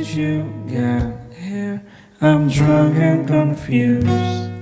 did you get here? I'm drunk and confused.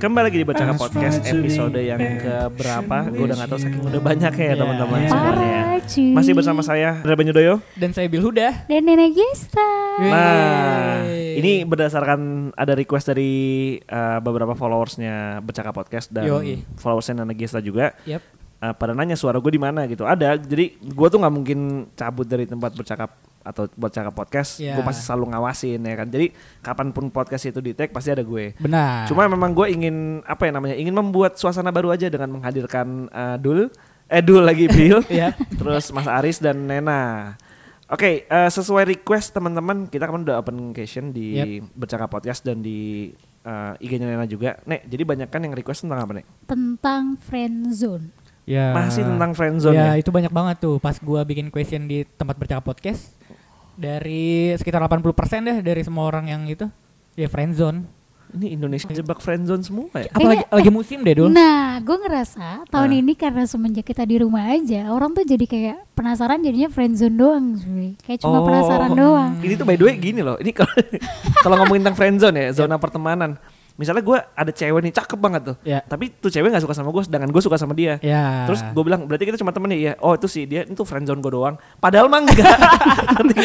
Kembali lagi di Bacaka Podcast episode yang ke berapa? Gue udah gak tahu saking udah banyak ya teman-teman semuanya. Parah cuy. Masih bersama saya Rada Banyudoyo. Dan saya Bil Huda. Dan Nenek Gesta. Nah, ini berdasarkan ada request dari uh, beberapa followersnya Bacaka Podcast dan Yoi. followersnya Nana Gesta juga. Yap. Uh, pada nanya suara gue di mana gitu. Ada, jadi gue tuh nggak mungkin cabut dari tempat bercakap atau bercakap podcast. Ya. Gue pasti selalu ngawasin ya kan. Jadi kapan pun podcast itu di tag pasti ada gue. Benar. Cuma memang gue ingin apa ya namanya? Ingin membuat suasana baru aja dengan menghadirkan uh, Dul, eh Dul lagi Bill, Iya. terus Mas Aris dan Nena. Oke, eh, sesuai request teman-teman, kita kan udah open question di Bercakap Podcast dan di eh, IG-nya Nena juga. Nek, jadi banyak kan yang request tentang apa nek? Tentang friend zone. Ya. Masih tentang friendzone Ya, ya? itu banyak banget tuh pas gua bikin question di tempat bercakap podcast. Dari sekitar 80% deh dari semua orang yang itu ya friendzone. Ini Indonesia jebak friendzone semua ya? Apalagi lagi musim deh dul. Nah, gue ngerasa tahun Nah. ini karena semenjak kita di rumah aja, orang tuh jadi kayak penasaran jadinya friend zone doang, cuy. Kayak cuma Oh. penasaran doang. Ini tuh by the way gini loh. Ini kalau kalau ngomongin tentang friendzone ya, zona pertemanan. Misalnya gue ada cewek nih cakep banget tuh. Ya. Tapi tuh cewek nggak suka sama gue, sedangkan gue suka sama dia. Ya. Terus gue bilang berarti kita cuma temen nih ya. Oh itu sih dia itu friendzone gue doang. Padahal mah enggak.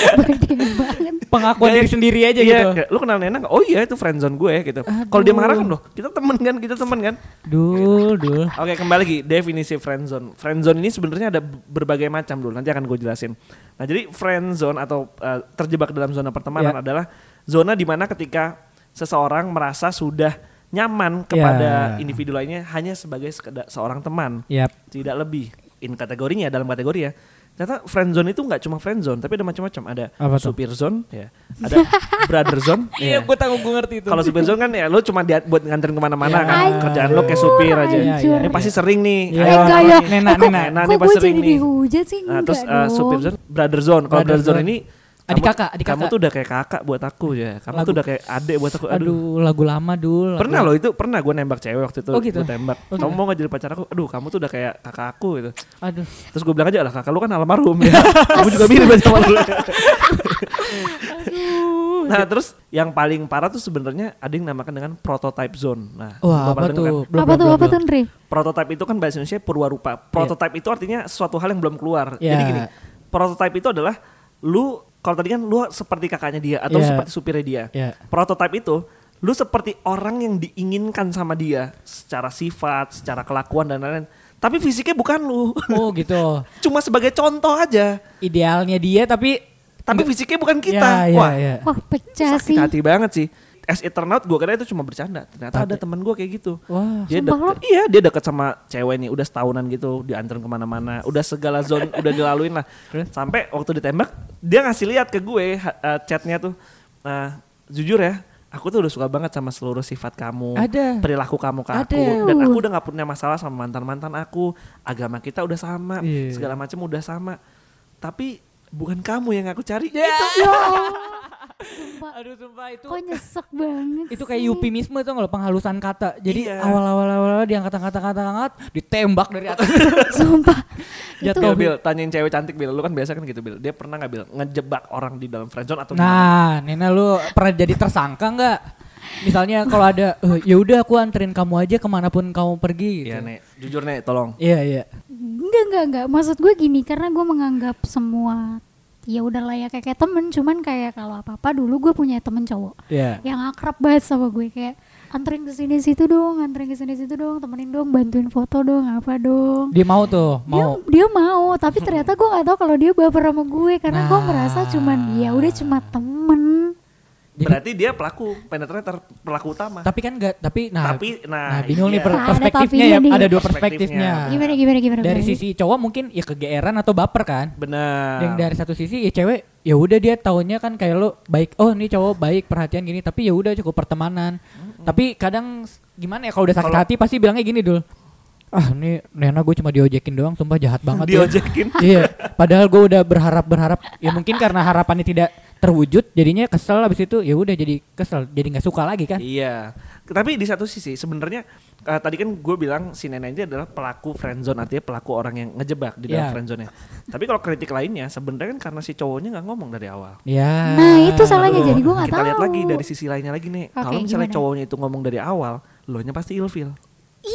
Pengakuan diri sendiri aja Iya, gitu. Lu kenal Nena nggak? Oh iya itu friendzone gue gitu. Kalau dia marah kan loh, kita temen kan, kita temen kan. Dul, dul. Oke kembali lagi definisi friendzone. Friendzone ini sebenarnya ada berbagai macam dulu. Nanti akan gue jelasin. Nah jadi friendzone atau uh, terjebak dalam zona pertemanan Ya. adalah zona di mana ketika seseorang merasa sudah nyaman kepada Ya. individu lainnya hanya sebagai sekeda- seorang teman, Yap. tidak lebih. In kategorinya dalam kategori ya. Ternyata friendzone itu nggak cuma friendzone, tapi ada macam-macam. Ada Apa tuh? supir zone, ya. Ada brother zone. Iya, ya. gue tahu gue ngerti itu. Kalau supir zone kan ya lu cuma dia buat nganterin ke mana-mana Ya. kan. Kerjaan lu kayak supir aja. Iya, iya. Ini pasti sering nih. Iya. Ayo, Eh, enggak ya. Nena, Eh, kok, Nena. Nena kok nih gue pasti sering jadi nih. dihujat sih? Nah, Enggak terus uh, dong. supir zone, brother zone. Kalau Brother brother zone zone. ini Adik kamu- kakak, adik Kamu kakak. tuh udah kayak kakak buat aku ya. Kamu Lagu- tuh udah kayak adek buat aku. Aduh. Aduh, lagu lama dul. Pernah loh itu pernah gue nembak cewek waktu itu Oh gitu? gue tembak. Oh kamu gitu. mau gak jadi pacar aku? Aduh kamu tuh udah kayak kakak aku gitu. Aduh. Terus gue bilang aja lah kakak lu kan almarhum ya. kamu juga mirip aja sama lu. nah terus yang paling parah tuh sebenarnya ada yang namakan dengan prototype zone. Nah, Wah, apa kan? tuh? Belum, apa tuh apa tuh? Prototype itu kan bahasa Indonesia purwarupa. Prototype itu artinya suatu hal yang belum keluar. Ya. Jadi gini, prototype itu adalah lu kalau tadi kan lu seperti kakaknya dia atau Ya. seperti supirnya dia. Ya. Prototype itu lu seperti orang yang diinginkan sama dia secara sifat, secara kelakuan dan lain-lain. Tapi fisiknya bukan lu. Oh gitu. Cuma sebagai contoh aja. Idealnya dia tapi Tapi fisiknya bukan kita. Ya, ya, Wah, ya. Wah pecah sakit sih. hati banget sih. As it turn out gue kira itu cuma bercanda. Ternyata Tapi- ada temen gue kayak gitu. Wah. Dia deket, iya dia deket sama cewek nih udah setahunan gitu dianterin ke mana-mana udah segala zone udah dilaluin lah sampai waktu ditembak dia ngasih lihat ke gue eh, chatnya tuh nah jujur ya aku tuh udah suka banget sama seluruh sifat kamu Ada. perilaku kamu ke aku Ada. dan aku udah nggak punya masalah sama mantan mantan aku agama kita udah sama Iya. segala macam udah sama tapi bukan kamu yang aku cari Ya. itu Sumpah. Aduh sumpah itu Kok nyesek banget itu kayak euphemisme tuh nggak lo penghalusan kata. Jadi Iya. awal-awal awal dia kata-kata kata ditembak dari atas. Sumpah. Jatuh. itu Bil, Bil, tanyain cewek cantik Bil, lu kan biasa kan gitu Bil. Dia pernah nggak Bil ngejebak orang di dalam friendzone atau gimana? Nah, Nena lu pernah jadi tersangka nggak? Misalnya kalau ada, "Eh, ya udah aku anterin kamu aja ke mana pun kamu pergi. Gitu. Iya nek, jujur nek, tolong. Iya iya. Enggak, enggak, enggak. Maksud gue gini, karena gue menganggap semua ya udah lah ya kayak, temen. Cuman kayak kalau apa-apa dulu gue punya temen cowok Iya. yang akrab banget sama gue kayak anterin ke sini situ dong, anterin ke sini situ dong, temenin dong, bantuin foto dong, apa dong. Dia mau tuh, Dia mau. dia mau, tapi ternyata gue gak tahu kalau dia baper sama gue karena gue Nah. merasa cuman ya udah cuma temen. Jadi- Berarti dia pelaku penetrator, pelaku utama. Tapi kan enggak, tapi nah, Tapi nah, nah bingung nih iya. per- Nah, ada perspektifnya ya, nih. ada dua Perspektifnya. perspektifnya. Gimana gimana gimana? Dari gimana? sisi cowok mungkin ya kegeeran atau baper kan? Benar. Yang dari satu sisi ya cewek ya udah dia taunya kan kayak lo baik oh ini cowok baik perhatian gini tapi ya udah cukup pertemanan. Tapi kadang gimana ya kalau udah sakit Kalau- hati pasti bilangnya gini dul. Ah ini Nena gue cuma diojekin doang sumpah jahat banget ya. Diojekin. iya padahal gue udah berharap berharap ya mungkin karena harapannya tidak terwujud jadinya kesel abis itu ya udah jadi kesel jadi nggak suka lagi kan Iya. Tapi di satu sisi sebenarnya eh, tadi kan gue bilang si Nena ini adalah pelaku friendzone artinya pelaku orang yang ngejebak di dalam Iya. friendzone-nya. Tapi kalau kritik lainnya sebenarnya kan karena si cowoknya nggak ngomong dari awal. ya Nah, itu salahnya jadi gue nggak Kita tahu. lihat lagi dari sisi lainnya lagi nih. Oke, kalau misalnya gimana? cowoknya itu ngomong dari awal, lo nya pasti ilfil.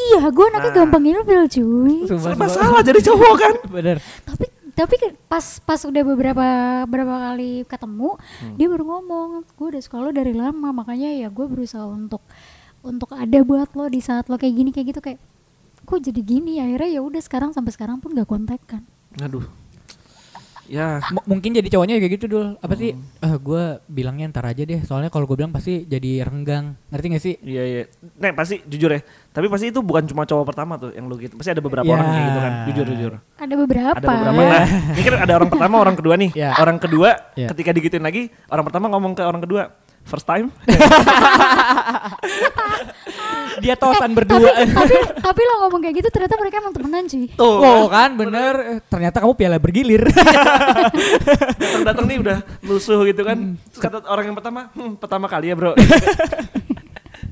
Iya, gue anaknya Nah. gampang ilfil cuy. Sumpah, Serba sumpah. salah jadi cowok kan. bener Tapi tapi kan pas pas udah beberapa beberapa kali ketemu, Hmm. dia baru ngomong, gue udah suka lo dari lama, makanya ya gue berusaha untuk untuk ada buat lo di saat lo kayak gini kayak gitu kayak kok jadi gini akhirnya ya udah sekarang sampai sekarang pun gak kontak kan Aduh. Ya, M- mungkin jadi cowoknya kayak gitu dul apa sih Hmm. ah gue bilangnya ntar aja deh soalnya kalau gue bilang pasti jadi renggang ngerti gak sih iya iya. Nek pasti jujur ya. Tapi pasti itu bukan cuma cowok pertama tuh yang lu gitu. Pasti ada beberapa Ya. orang kayak gitu kan. Jujur jujur. ada beberapa Ada beberapa. Ya. Nah, ini kan ada orang pertama, orang kedua nih. Ya. Orang kedua Ya. ketika digituin lagi, orang pertama ngomong ke orang kedua, first time. dia tosan tapi, berdua tapi tapi lo ngomong kayak gitu ternyata mereka emang temenan cuy Tuh. Oh kan bener Eh, ternyata kamu piala bergilir Datang-datang nih udah lusuh gitu kan. Hmm. Terus kata orang yang pertama, "Hmm, pertama kali ya, Bro."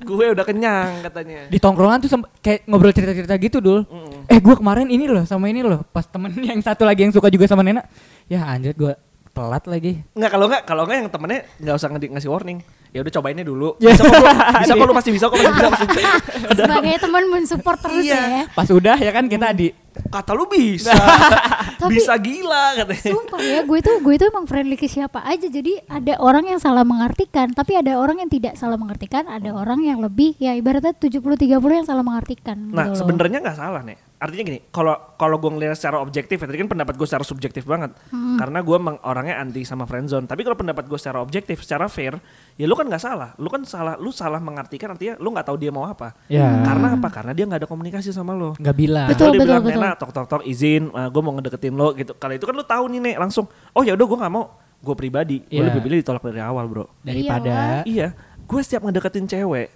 Gue udah kenyang katanya. di tongkrongan tuh kayak ngobrol cerita-cerita gitu dul Mm. eh gue kemarin ini loh sama ini loh pas temen yang satu lagi yang suka juga sama Nena ya anjir gue telat lagi Enggak kalau enggak kalau enggak yang temennya enggak usah ngedi- ngasih warning. Ya udah cobainnya dulu. Ya. Bisa kok, bisa kok lu pasti bisa kok, pasti bisa, pasti bisa. sebagai teman mensupport terus Iya. ya pas udah ya kan kita di Kata lu bisa. Tapi- bisa gila katanya. Sumpah ya, gue tuh gue tuh emang friendly ke siapa aja. Jadi ada orang yang salah mengartikan, tapi ada orang yang tidak salah mengartikan, ada orang yang lebih ya ibaratnya 70 30 yang salah mengartikan. Nah, gitu sebenarnya nggak salah nih. Artinya gini, kalau kalau gue ngelihat secara objektif, ya, tadi kan pendapat gue secara subjektif banget, karena gue emang orangnya anti sama friendzone. Tapi kalau pendapat gue secara objektif, secara fair, ya lu kan nggak salah. Lu kan salah, lu salah mengartikan artinya lu nggak tahu dia mau apa. ya Karena apa? Karena dia nggak ada komunikasi sama lo. nggak bilang Betul, dia betul, bilang, betul. Nena, tok tok tok izin, gue mau ngedeketin lo gitu. Kalau itu kan lu tahu nih nek langsung. Oh ya udah gue nggak mau. Gue pribadi, gue Iya. lebih pilih ditolak dari awal bro. daripada Iya, gue setiap ngedeketin cewek,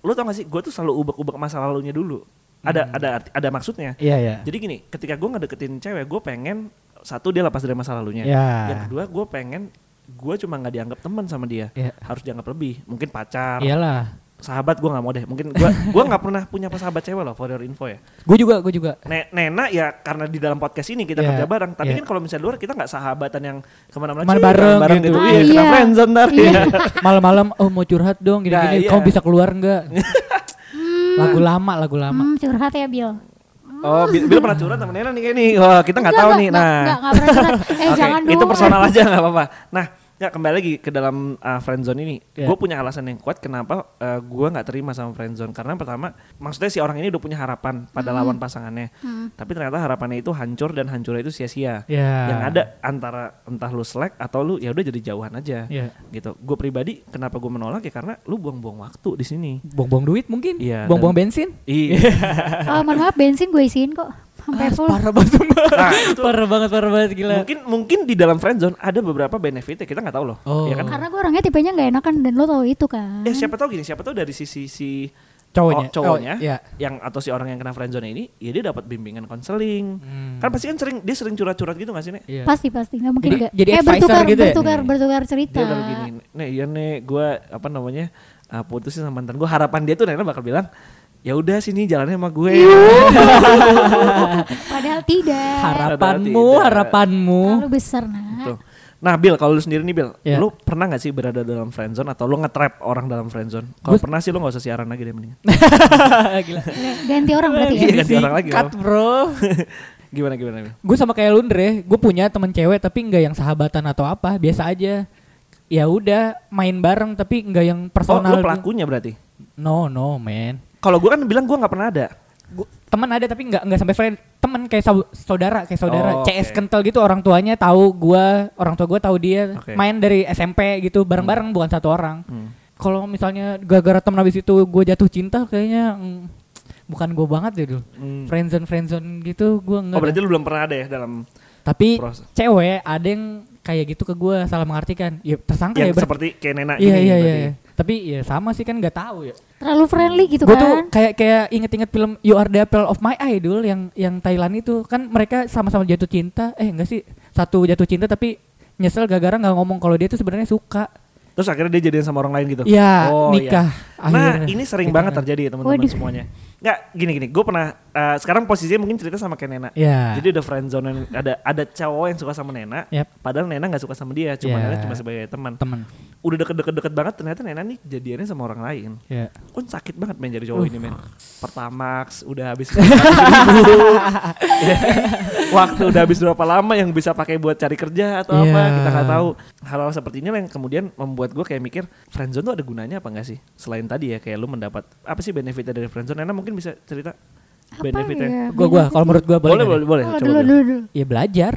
lu tau gak sih, gue tuh selalu ubek-ubek masa lalunya dulu. Ada ada arti- ada maksudnya. iya ya Jadi gini, ketika gue ngedeketin cewek, gue pengen satu dia lepas dari masa lalunya. Ya. Yang kedua, gue pengen gue cuma nggak dianggap teman sama dia, Iya. harus dianggap lebih. Mungkin pacar, iyalah sahabat gue nggak mau deh. Mungkin gue gue nggak pernah punya sahabat cewek loh, for your info ya. gue juga gue juga Ne- Nena ya karena di dalam podcast ini kita Iya, kerja bareng. Tapi iya. kan kalau misalnya luar kita nggak sahabatan yang ke mana-mana Ke mana "Cih, bareng bareng gitu. gitu. Ah, Iya, kita iya. friendzone ntar. Iya. Iya. malam-malam oh mau curhat dong gini-gini Nah, iya. kamu bisa keluar nggak lagu lama lagu lama Hmm, curhat ya Bill. Oh, Bil, Bil pernah curhat sama Nena nih kayak nih. Wah, kita nggak Enggak, tahu enggak, nih. enggak, Nah, enggak, enggak pernah curhat. Eh Oke, jangan dulu. Itu personal aja nggak apa-apa. Nah, ya kembali lagi ke dalam uh, friendzone ini. Iya. Gue punya alasan yang kuat kenapa uh, gue nggak terima sama friendzone. Karena pertama, maksudnya si orang ini udah punya harapan pada lawan pasangannya. Hmm. Tapi ternyata harapannya itu hancur dan hancurnya itu sia-sia. ya Yang ada antara entah lu slack atau lu ya udah jadi jauhan aja. ya Gitu. Gue pribadi kenapa gue menolak ya karena lu buang-buang waktu di sini. buang-buang duit mungkin Iya, buang-buang dan- bensin Iya. Oh, mohon maaf bensin gue isiin kok sampai full. parah banget. Nah, itu parah banget parah banget gila mungkin mungkin di dalam friendzone ada beberapa benefitnya kita nggak tahu loh. Oh. Ya kan? Karena gue orangnya tipenya nggak enakan dan lo tau itu kan. Ya siapa tahu gini, siapa tahu dari sisi si cowoknya oh, cowoknya Oh, ya yang atau si orang yang kena friendzone ini, ya dia dapat bimbingan konseling. Hmm. Kan pasti kan sering dia sering curhat-curhat gitu gak sih, Nek? Iya. Pasti pasti nggak mungkin Jadi- nggak. jadi eh advisor bertukar gitu ya? bertukar Nih. bertukar cerita. Dia begini, Nek, iya nek, gue apa namanya uh, putusin sama mantan gue. Harapan dia tuh Nena bakal bilang, ya udah sini jalannya sama gue. Padahal tidak. harapanmu Tidak. harapanmu Terlalu besar nah. Tuh. Nah, Bill, kalau lu sendiri nih, Bill, Ya. lu pernah gak sih berada dalam friendzone atau lu nge-trap orang dalam friendzone? Kalau pernah sih lu gak usah siaran lagi deh mendingan. gila Ganti orang berarti ya. Iya, ganti orang lagi, cut bro gimana gimana, gue sama kayak Lundre gue punya temen cewek tapi nggak yang sahabatan atau apa biasa aja ya udah main bareng tapi nggak yang Oh, personal lu pelakunya berarti? no no man Kalau gue kan bilang gue nggak pernah ada. Gua, temen ada tapi nggak nggak sampai friend temen kayak sau- saudara kayak saudara. Oh, CS kental gitu orang tuanya tahu gua orang tua gua tahu dia. Oke. main dari SMP gitu bareng-bareng bukan satu orang. Hmm. kalau misalnya gara-gara temen habis itu gue jatuh cinta kayaknya mm, bukan gue banget ya dulu Hmm. friendzone friendzone gitu gue enggak Oh berarti lu belum pernah ada ya dalam tapi proses? cewek ada yang kayak gitu ke gue salah mengartikan. Ya tersangka yang ya seperti kayak Nena iya gini iya berarti. iya. Tapi ya sama sih kan nggak tahu ya terlalu friendly gitu gue kan tuh kayak kayak inget-inget film You Are the Apple of My Eye dulu yang yang Thailand itu kan mereka sama-sama jatuh cinta eh enggak sih satu jatuh cinta tapi nyesel gara-gara nggak ngomong kalau dia tuh sebenarnya suka Terus akhirnya dia jadian sama orang lain gitu. Iya, Oh, nikah. iya. Nah, ini sering Gitu banget kan. terjadi ya teman-teman semuanya. Enggak, gini gini, gue pernah eh, sekarang posisinya mungkin cerita sama kayak Nena. Iya. Jadi udah friendzone ada ada cowok yang suka sama Nena, Yap. padahal Nena nggak suka sama dia, cuma Iya. Nena cuma sebagai teman. temen Udah deket-deket banget ternyata Nena nih jadiannya sama orang lain. ya Kan sakit banget main jadi cowok Uh. ini men. Pertamax udah habis 400 ribu. Waktu udah habis berapa lama yang bisa pakai buat cari kerja atau apa Iya. kita nggak tahu. Hal-hal seperti ini yang kemudian membuat gue kayak mikir friendzone tuh ada gunanya apa enggak sih? Selain tadi ya kayak lu mendapat apa sih benefitnya dari friendzone? Nena mungkin bisa cerita apa benefitnya. ya gua gua kalau menurut gua boleh Boleh boleh boleh. Oh, coba dulu dulu. ya belajar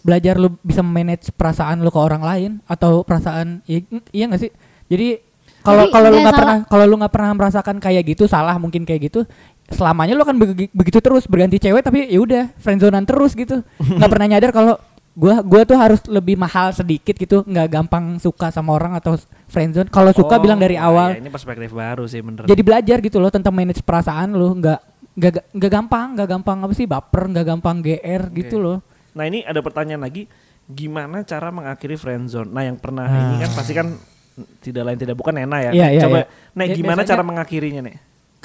belajar lu bisa manage perasaan lu ke orang lain atau perasaan i- iya gak sih jadi kalau kalau lu nggak pernah kalau lu nggak pernah merasakan kayak gitu salah mungkin kayak gitu selamanya lu akan begi- begitu terus berganti cewek tapi ya udah friendzonean terus gitu nggak pernah nyadar kalau gua gua tuh harus lebih mahal sedikit gitu nggak gampang suka sama orang atau friendzone kalau suka Oh, bilang dari nah, awal ya, ini perspektif baru sih bener. jadi belajar gitu loh tentang manage perasaan lu nggak nggak nggak gampang nggak gampang apa sih baper nggak gampang gr gitu loh Nah ini ada pertanyaan lagi, gimana cara mengakhiri friendzone? Nah yang pernah Ah. ini kan pasti kan tidak lain tidak bukan Nena ya. Iya, iya, Coba, iya. Nek Ya, gimana biasanya- cara mengakhirinya nek?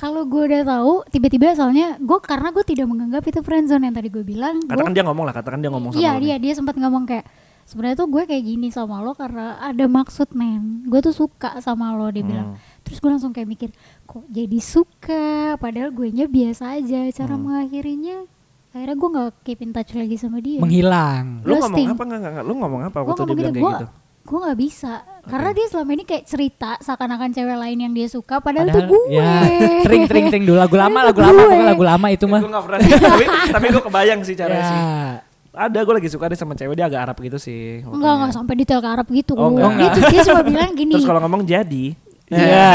Kalau gue udah tahu tiba-tiba soalnya gue karena gue tidak menganggap itu friendzone yang tadi gue bilang gua- Katakan dia ngomong lah, katakan dia ngomong sama iya lu dia nih. dia sempat ngomong kayak sebenarnya tuh gue kayak gini sama lo karena ada maksud men gue tuh suka sama lo dia bilang Hmm. terus gue langsung kayak mikir kok jadi suka padahal gue nya biasa aja cara Hmm. mengakhirinya akhirnya gue nggak keep in touch lagi sama dia menghilang Lu ngomong apa enggak, enggak, enggak? Lu ngomong apa gue waktu dia bilang gitu kayak gitu? gue nggak bisa karena dia selama ini kayak cerita seakan-akan cewek lain yang dia suka padahal, Padahal, itu gue ya, sering sering sering dulu lagu lama lagu lama gue. pokoknya lagu lama itu mah Gue gak pernah tapi, tapi gue kebayang sih caranya Ya. sih. Ada, gue lagi suka deh sama cewek dia agak Arab gitu sih. Enggak, enggak sampai detail ke Arab gitu. Oh, enggak. dia, dia cuma bilang gini. Terus kalau ngomong jadi. Iya.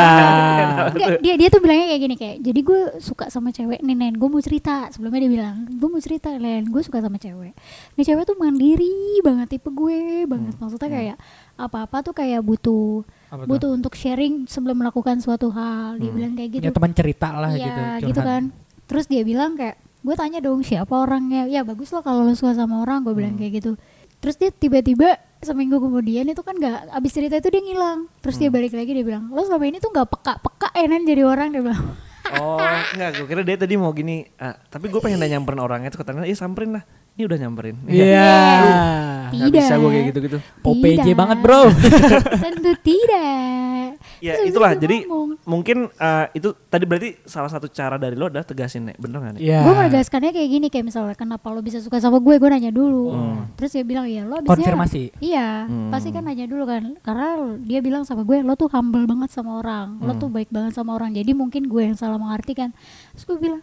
Enggak, dia dia tuh bilangnya kayak gini kayak, jadi gue suka sama cewek nih Nen, gue mau cerita. Sebelumnya dia bilang, gue mau cerita Len, gue suka sama cewek. Ini cewek tuh mandiri banget tipe gue banget. Hmm, Maksudnya kayak apa-apa tuh kayak butuh Apa tuh? butuh untuk sharing sebelum melakukan suatu hal. Dia Hmm. bilang kayak gitu. punya teman cerita lah Iya, gitu gitu curhat. kan. Terus dia bilang kayak, gue tanya dong siapa orangnya. Ya bagus loh kalau lo suka sama orang, gue bilang Hmm. kayak gitu. Terus dia tiba-tiba seminggu kemudian itu kan nggak abis cerita itu dia ngilang. Terus Hmm. dia balik lagi dia bilang, lo selama ini tuh nggak peka-peka enan jadi orang dia bilang. Oh, enggak, gue kira dia tadi mau gini. ah, tapi gue pengen nanya nyamperin orangnya tuh katanya, iya samperin lah. Ini udah nyamperin. Iya. Gak bisa gue kayak gitu-gitu. OPJ Tidak. banget bro. Tentu tidak. Ya Terus itulah, itu jadi ngomong. mungkin eh, itu tadi berarti salah satu cara dari lo adalah tegasin nek, bener gak nek? Iya. Gue menegaskannya kayak gini kayak misalnya kenapa lo bisa suka sama gue, gue nanya dulu. Hmm. Terus dia bilang ya lo abisnya Konfirmasi. Iya, Hmm. pasti kan nanya dulu kan. Karena dia bilang sama gue, lo tuh humble banget sama orang, lo Hmm. tuh baik banget sama orang. Jadi mungkin gue yang salah mengartikan. Terus gue bilang,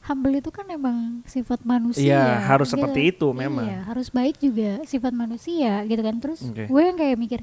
humble itu kan emang sifat manusia. Iya, harus gitu. seperti itu memang. Iya, harus baik juga sifat manusia gitu kan. Terus Oke. gue yang kayak mikir,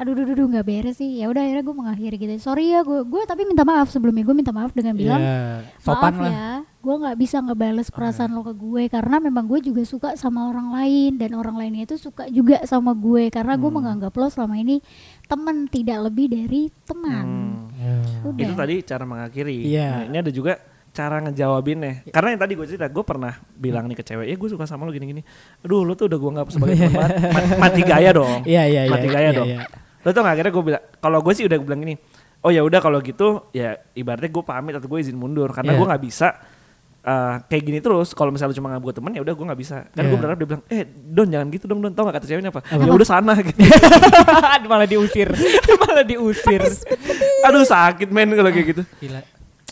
aduh duh duh, nggak beres sih. Ya udah akhirnya gue mengakhiri gitu. Sorry ya gue, gue tapi minta maaf sebelumnya. Gue minta maaf dengan bilang, Iya. Sopan maaf lah. ya, gue nggak bisa ngebales perasaan lo ke gue karena memang gue juga suka sama orang lain dan orang lainnya itu suka juga sama gue karena gue Hmm. menganggap lo selama ini teman tidak lebih dari teman. Hmm. Iya. Udah. Itu tadi cara mengakhiri. Iya. Nah, ini ada juga cara ngejawabinnya. Karena yang tadi gue cerita, gue pernah bilang nih ke cewek, ya gue suka sama lo gini-gini. Aduh, lo tuh udah gue nggak sebagai teman mati gaya dong. Iya iya iya. mati gaya iya, dong. Iya. Lo tau gak akhirnya gue bilang, kalau gue sih udah bilang gini, oh ya udah kalau gitu ya ibaratnya gue pamit atau gue izin mundur karena Iya. gue nggak bisa eh, kayak gini terus. Kalau misalnya cuma nggak buat teman ya udah gue nggak bisa. Kan gue Iya. berharap dia bilang, eh Don jangan gitu dong Don. Tau gak kata ceweknya apa? Ya udah sana gitu. Malah diusir. Malah diusir. Aduh sakit men kalau kayak gitu. Gila.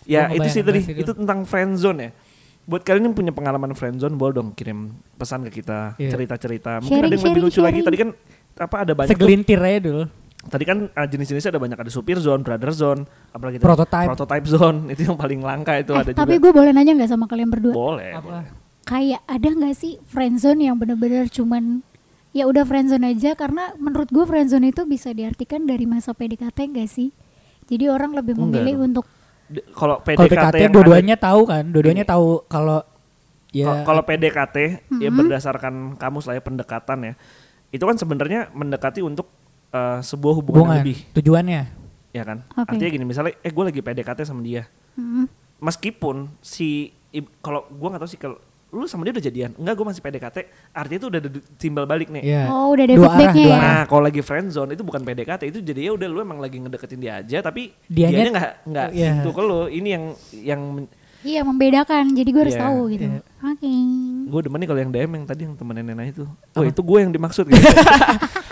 Ya itu sih tadi, itu tentang friendzone ya. Buat kalian yang punya pengalaman friendzone boleh dong kirim pesan ke kita, Iya. cerita-cerita. Mungkin Sharing, ada yang lebih sharing, lucu lagi. sharing. Tadi kan apa ada banyak tuh. Segelintir aja dulu. Tadi kan uh, jenis-jenisnya ada banyak ada supir zone, brother zone, apalagi? Prototype. prototype zone itu yang paling langka itu Eh, ada tapi juga. gue boleh nanya nggak sama kalian berdua? Boleh, Apa? boleh. Kayak ada nggak sih friendzone yang bener-bener cuman ya udah friendzone aja karena menurut gue friendzone itu bisa diartikan dari masa PDKT gak sih? Jadi orang lebih Enggak memilih dong. untuk Kalau PDKT, PDKT yang dua-duanya tahu kan, dua-duanya tahu kalau ya Kalau- PDKT ya Mhm. berdasarkan kamus lah ya pendekatan ya. Itu kan sebenarnya mendekati untuk uh, sebuah hubungan, yang hubungan lebih. tujuannya. ya kan? Oke. Artinya gini, misalnya eh gue lagi PDKT sama dia. Mm-mm. Meskipun si kalau gua nggak tahu sih kalau lu sama dia udah jadian, enggak gue masih PDKT, artinya itu udah ada timbal balik nih. Iya. Oh udah ada Dua arah, feedbacknya dua ya. arah. Nah, kalau lagi friendzone itu bukan PDKT, itu jadi ya udah lu emang lagi ngedeketin dia aja, tapi Dianya- dianya nggak nggak Iya. itu ke lu. Ini yang yang Iya membedakan, jadi gue harus Iya, tahu gitu. iya. Oke. gue demen nih kalau yang DM yang tadi yang temen Nena itu. Oh itu gue yang dimaksud gitu.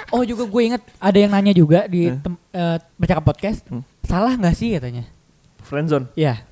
Oh juga gue inget ada yang nanya juga di Hmm. tem- eh, bercakap podcast. Hmm. Salah nggak sih katanya? Friendzone? Iya.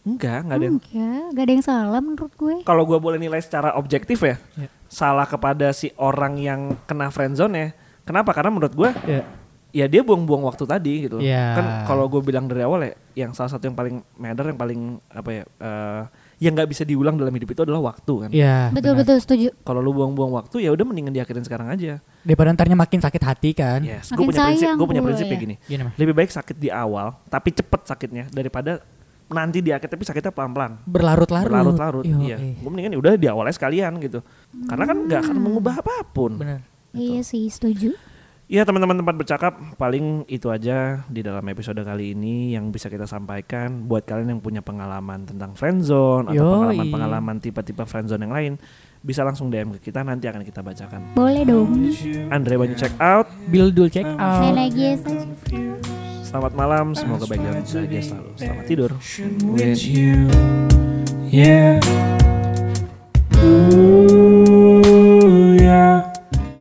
Enggak, enggak ada. yang- Enggak, gak ada yang salah menurut gue. Kalau gue boleh nilai secara objektif ya, Iya. salah kepada si orang yang kena friendzone ya. Kenapa? Karena menurut gue Iya. Ya dia buang-buang waktu tadi gitu. Iya. Kan kalau gue bilang dari awal ya, yang salah satu yang paling matter, yang paling apa ya, eh, yang nggak bisa diulang dalam hidup itu adalah waktu kan. Iya. betul benar. betul setuju. Kalau lu buang-buang waktu ya udah mendingan diakhirin sekarang aja. Daripada ntarnya makin sakit hati kan. Yes, gue punya prinsip, gue punya prinsip kayak ya. gini. Gini mah. Lebih baik sakit di awal, tapi cepet sakitnya daripada nanti di akhir tapi sakitnya pelan-pelan. Berlarut-larut. Berlarut-larut. Yo, Iya. eh. Gue mendingan ya udah di awalnya sekalian gitu. Karena kan nggak akan mengubah apa pun. Bener. Iya sih setuju. Ya teman-teman tempat bercakap paling itu aja di dalam episode kali ini yang bisa kita sampaikan buat kalian yang punya pengalaman tentang friendzone atau pengalaman-pengalaman tipe-tipe friendzone yang lain bisa langsung DM ke kita nanti akan kita bacakan. Boleh dong. Andre Banyu check out. Bill dul check out. Saya lagi. Selamat malam, semoga baik dan bahagia selalu. Selamat tidur. with you. Yeah,